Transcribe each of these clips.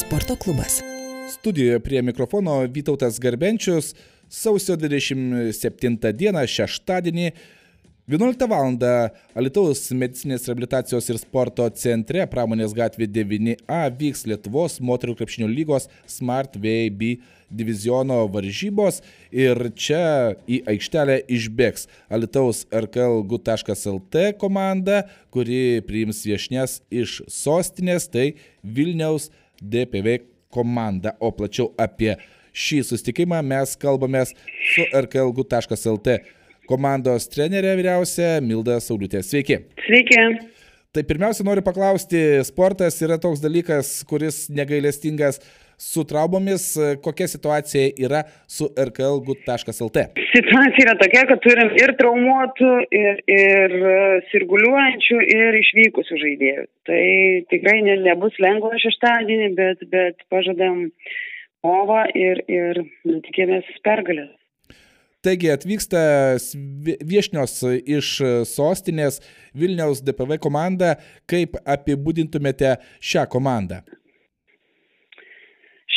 sporto klubas. Studijoje prie mikrofono Vytautas Garbenčius sausio 27 dieną šeštadienį 11 val. Alitaus medicinės rehabilitacijos ir sporto centre Pramonės gatvė 9A vyks Lietuvos moterų krepšinio lygos Smart VAB diviziono varžybos ir čia į aikštelę išbėgs Alitaus rklgu.lt komanda, kuri priims viešnes iš sostinės, tai Vilniaus DPV komanda. O plačiau apie šį sustikimą mes kalbamės su rklgu.lt komandos trenerė vyriausia Milda Sauliutė. Sveiki. Sveiki. Tai pirmiausia, noriu paklausti, sportas yra toks dalykas, kuris negailestingas su traumomis. Kokia situacija yra su rklgut.lt? Situacija yra tokia, kad turim ir traumuotų, ir, ir sirguliuojančių, ir išvykusių žaidėjų. Tai tikrai ne, nebus lengva šeštadienį, bet, bet pažadam kovą ir, ir tikėmės pergalės. Taigi atvyksta viešnios iš sostinės Vilniaus DPV komanda. Kaip apibūdintumėte šią komandą?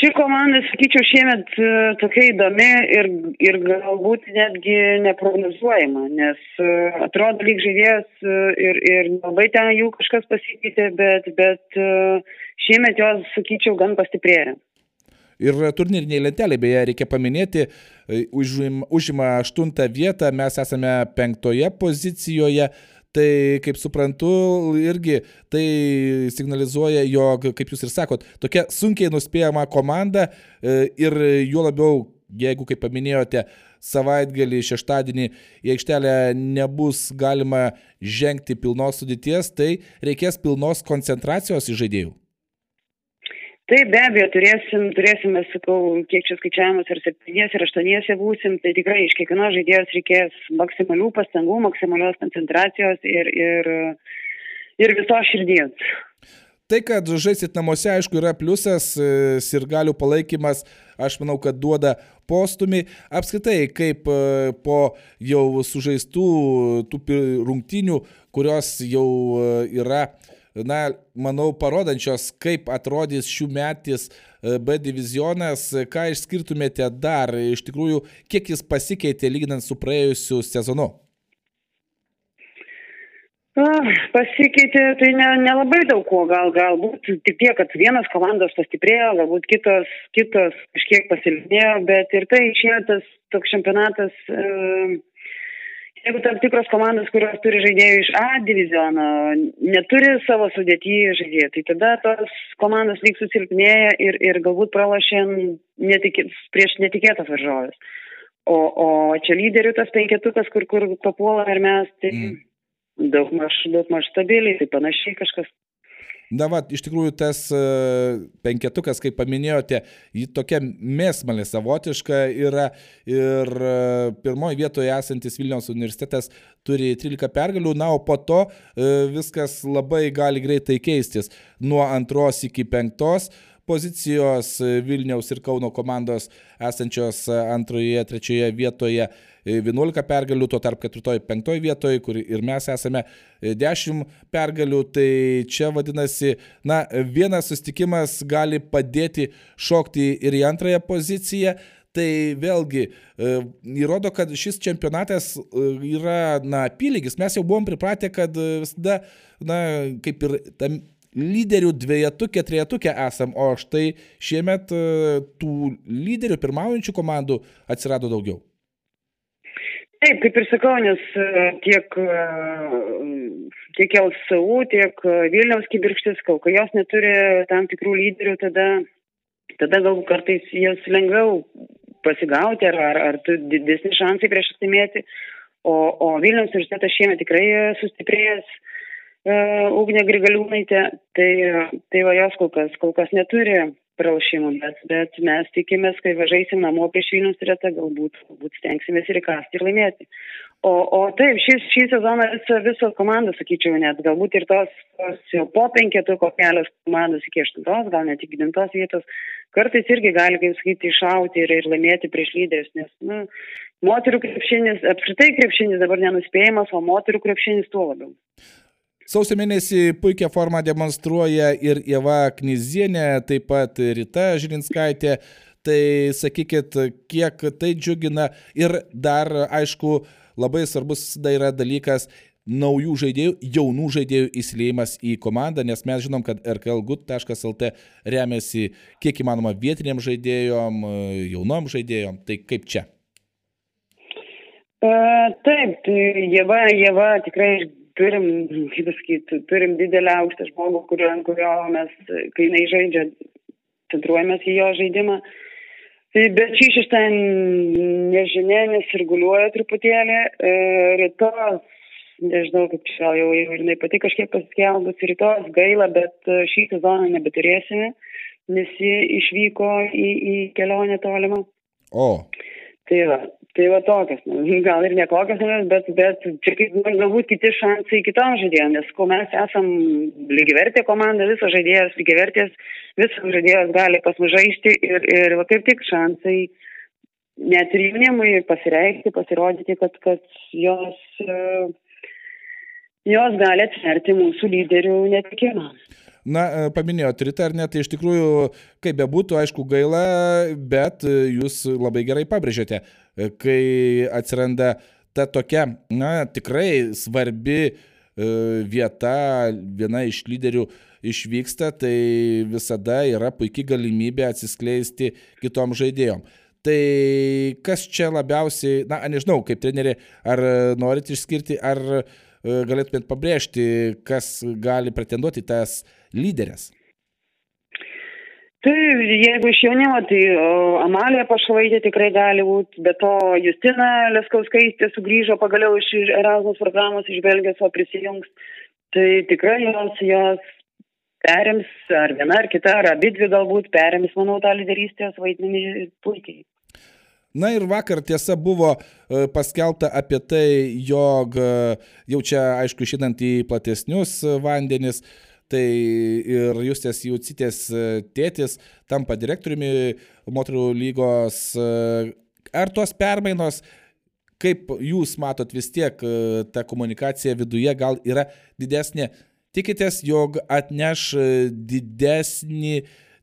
Ši komanda, sakyčiau, šiemet e, tokia įdomi ir, ir galbūt netgi neprognozuojama, nes e, atrodo lyg žaidėjas e, ir, ir labai ten jų kažkas pasikeitė, bet, bet šiemet jos, sakyčiau, gan pastiprėjo. Ir turnyriniai lentelė, beje, reikia paminėti, užima aštuntą vietą, mes esame penktoje pozicijoje. Tai, kaip suprantu, irgi tai signalizuoja, jog, kaip jūs ir sakot, tokia sunkiai nuspėjama komanda ir juo labiau, jeigu, kaip paminėjote, savaitgalį, šeštadienį į aikštelę nebus galima žengti pilnos sudėties, tai reikės pilnos koncentracijos į žaidėjų. Taip, be abejo, turėsim, turėsim, mes sakau, kiek čia skaičiavimas, ar septyniese, ar aštuoniese būsim, tai tikrai iš kiekvienos žaidėjos reikės maksimalių pastangų, maksimalios koncentracijos ir, ir, ir visos širdies. Tai, kad žaisit namuose, aišku, yra pliusas, ir galių palaikymas, aš manau, kad duoda postumį. Apskritai, kaip po jau sužaistų tų rungtinių, kurios jau yra na, manau, parodančios, kaip atrodys šių metys e, B divizionas. Ką išskirtumėte dar, iš tikrųjų, kiek jis pasikeitė lyginant su praėjusiu sezonu? Pasikeitė, tai nelabai ne, ne daug ko, gal, galbūt tik tiek, kad vienas komandos pastiprėjo, galbūt kitos, kitos kažkiek pasilpnėjo, bet ir tai išėjo tas toks čempionatas. E, Jeigu tam tikros komandos, kurios turi žaidėjų iš A diviziono, neturi savo sudėtyje žaidėjų, tai tada tos komandos lyg susilpnėja ir, ir galbūt pralašė netikė, prieš netikėtas varžovės. O, o čia lyderių tas penketukas, kur, kur papuola ir mes, tai mm. daug maž, daug maž stabiliai, tai panašiai kažkas Na, va, iš tikrųjų tas uh, penketukas, kaip paminėjote, jį tokia mėsmalė savotiška yra ir uh, pirmoje vietoje esantis Vilniaus universitetas turi 13 pergalių, na, o po to uh, viskas labai gali greitai keistis. Nuo antros iki penktos pozicijos Vilniaus ir Kauno komandos esančios antroje, trečioje vietoje 11 pergalių, tuo tarp 4-5 vietoje, kur ir mes esame 10 pergalių, tai čia vadinasi, na, vienas sustikimas gali padėti šokti ir į antrąją poziciją. Tai vėlgi e, įrodo, kad šis čempionatas e, yra, na, apylygis. Mes jau buvom pripratę, kad visada, na, kaip ir tam lyderių dviejatukė, trejatukė esam, o štai šiemet e, tų lyderių pirmaujančių komandų atsirado daugiau. Taip, kaip ir sakau, nes e, tiek, e, tiek LSU, tiek e, Vilniaus kibirkštis, kol jos neturi tam tikrų lyderių, tada, tada galbūt kartais jas lengviau pasigauti ar, ar, ar didesni šansai prieš atimėti. O, o Vilniaus universitetas šiemet tikrai sustiprėjęs Ugnė Grigaliūnaitė, tai, tai va jos kol kas, kol kas neturi pralašimų, bet, bet mes tikimės, kai važiuosim namo prieš Vilnius retą, galbūt, galbūt stengsimės ir įkasti ir laimėti. O, o taip, šis, šį sezoną visą, visą komandą, sakyčiau, net galbūt ir tos, tos jau po penketuko kelios komandos iki aštuntos, gal net iki devintos vietos, kartais irgi gali, kaip sakyti, iššauti ir, ir laimėti prieš lyderius, nes, nu, moterų krepšinis, apskritai krepšinis dabar nenuspėjimas, o moterų krepšinis tuo labiau. Sausio mėnesį puikią formą demonstruoja ir Ieva Knizienė, taip pat Rita Žilinskaitė. Tai sakykit, kiek tai džiugina ir dar, aišku, labai svarbus tai yra dalykas naujų žaidėjų, jaunų žaidėjų įsileimas į komandą, nes mes žinom, kad rklgut.lt remiasi kiek įmanoma vietiniam žaidėjom, jaunom žaidėjom. Tai kaip čia? Uh, taip, tai Jėva, Jėva tikrai turim, kaip pasakyti, turim didelę aukštą žmogų, kurio, kurio mes, kai jinai žaidžia, centruojamės į jo žaidimą. Tai bet šį šeštąjį nežinia, nesirguliuoja truputėlį. E, rytos, nežinau, kaip čia jau, jau jinai pati kažkiek paskelbus, rytos gaila, bet e, šį sezoną nebeturėsime, nes ji išvyko į, į kelionę tolimą. O. Tai va, Tai va tokias, nu, gal ir nekokias, bet, bet čia kaip nu, galbūt kiti šansai kitom žaidėjom, nes ko mes esam lygivertė komanda, visos žaidėjas lygivertės, visos žaidėjas gali pas mus žaisti ir, ir va kaip tik šansai net ir jaunimui pasireikšti, pasirodyti, kad, kad jos, jos gali atsverti mūsų lyderių netikimą. Na, paminėjo Tritą ar ne, tai iš tikrųjų, kaip bebūtų, aišku, gaila, bet jūs labai gerai pabrėžėte kai atsiranda ta tokia, na, tikrai svarbi e, vieta, viena iš lyderių išvyksta, tai visada yra puikia galimybė atsiskleisti kitom žaidėjom. Tai kas čia labiausiai, na, nežinau, kaip treneri, ar norit išskirti, ar e, galėtumėt pabrėžti, kas gali pretenduoti tas lyderės? Tai jeigu iš jaunimo, tai Amalija Pašvaitė tikrai gali būti, bet to Justina Leskauskaitė sugrįžo pagaliau iš Erasmus programos iš Belgijos, o prisijungs. Tai tikrai jos, jos perims, ar viena, ar kita, ar abi dvi galbūt perims, manau, tą lyderystės vaidmenį puikiai. Na ir vakar tiesa buvo e, paskelbta apie tai, jog e, jau čia, aišku, išinant į platesnius vandenis, Tai ir Justės Jaucitės e, tėtis tampa direktoriumi moterų lygos. E, ar tos permainos, kaip jūs matot vis tiek, e, ta komunikacija viduje gal yra didesnė? Tikitės, jog atneš didesnį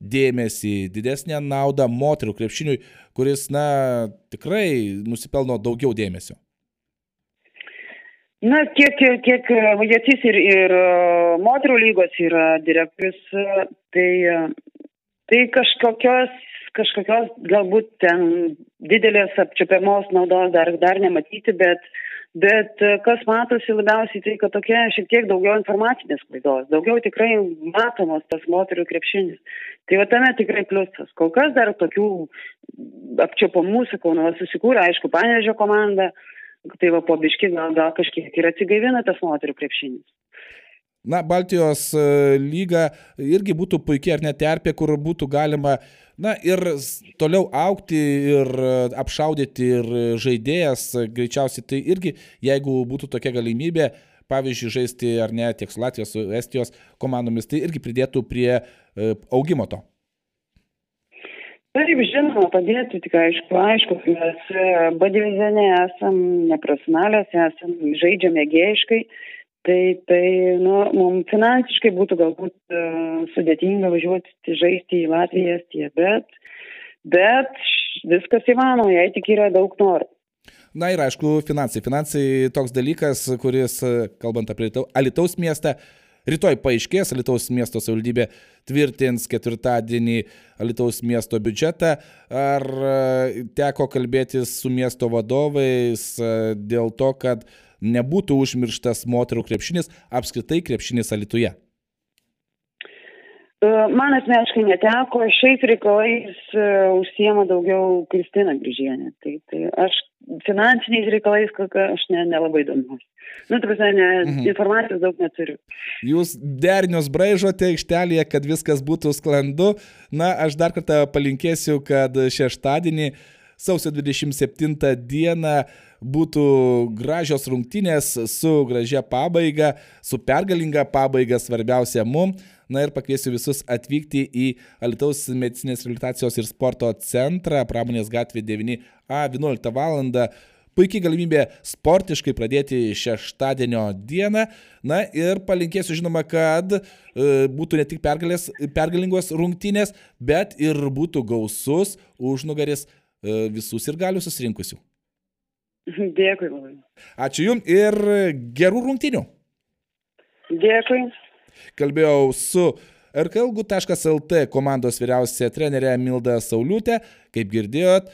dėmesį, didesnę naudą moterų krepšiniui, kuris, na, tikrai nusipelno daugiau dėmesio? Na, kiek, kiek Vajacys ir, ir e, moterų lygos yra direktorius, e, tai, e, tai kažkokios, kažkokios galbūt ten didelės apčiapiamos naudos dar, dar nematyti, bet, bet kas matosi labiausiai, tai kad tokia šiek tiek daugiau informacinės klaidos, daugiau tikrai matomos tas moterų krepšinis. Tai va tame tikrai pliusas. Kol kas dar tokių apčiopamų, sakau, nu, susikūrė, aišku, panežio komanda tai va po biški gal, gal kažkiek ir atsigaivina tas moterių krepšinis. Na, Baltijos e, lyga irgi būtų puikiai ar net terpė, kur būtų galima, na, ir toliau aukti, ir apšaudyti, ir žaidėjas, greičiausiai tai irgi, jeigu būtų tokia galimybė, pavyzdžiui, žaisti ar ne tiek su Latvijos, su Estijos komandomis, tai irgi pridėtų prie e, augimo to. Taip, žinoma, padėti tik aišku, aišku, mes e, B divizione esam neprofesionalės, esam žaidžiam mėgėjiškai, tai, tai nu, mums finansiškai būtų galbūt uh, sudėtinga važiuoti žaisti į Latviją, Estiją, bet, bet viskas įmanoma, jei tik yra daug norų. Na ir aišku, finansai. Finansai toks dalykas, kuris, kalbant apie Alitaus miestą, uh, Rytoj paaiškės, Lietuvos miesto savivaldybė tvirtins ketvirtadienį Lietuvos miesto biudžetą. Ar e, teko kalbėtis su miesto vadovais e, dėl to, kad nebūtų užmirštas moterų krepšinis, apskritai krepšinis Alituje? E, man asmeniškai neteko, šiais reikalais užsiema daugiau Kristina Grįžienė. Tai, tai aš finansiniais reikalais, kokia aš ne, nelabai domiuosi. Nu, tu prasme, ne, mhm. informacijos daug neturiu. Jūs derinius braižote aikštelėje, kad viskas būtų sklandu. Na, aš dar kartą palinkėsiu, kad šeštadienį, sausio 27 dieną, būtų gražios rungtynės su gražia pabaiga, su pergalinga pabaiga svarbiausia mums. Na ir pakviesiu visus atvykti į Alitaus medicinės reabilitacijos ir sporto centrą, pramonės gatvė 9A 11 val. puikiai galimybė sportiškai pradėti šeštadienio dieną. Na ir palinkėsiu žinoma, kad e, būtų ne tik pergalės, pergalingos rungtynės, bet ir būtų gausus užnugaris e, visų ir galių susirinkusių. Dėkui labai. Ačiū Jums ir gerų rungtynių. Dėkui. Kalbėjau su rklgu.lt komandos vyriausia trenerė Milda Sauliūtė. Kaip girdėjot,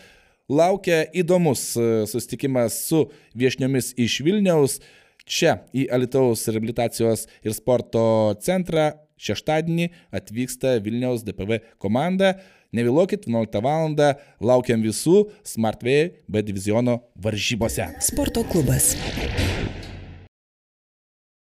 laukia įdomus e, susitikimas su viešniomis iš Vilniaus. Čia į Alitaus rehabilitacijos ir sporto centrą šeštadienį atvyksta Vilniaus DPV komanda. Nevėluokit, 11 val. laukiam visų Smartway B diviziono varžybose. Sporto klubas.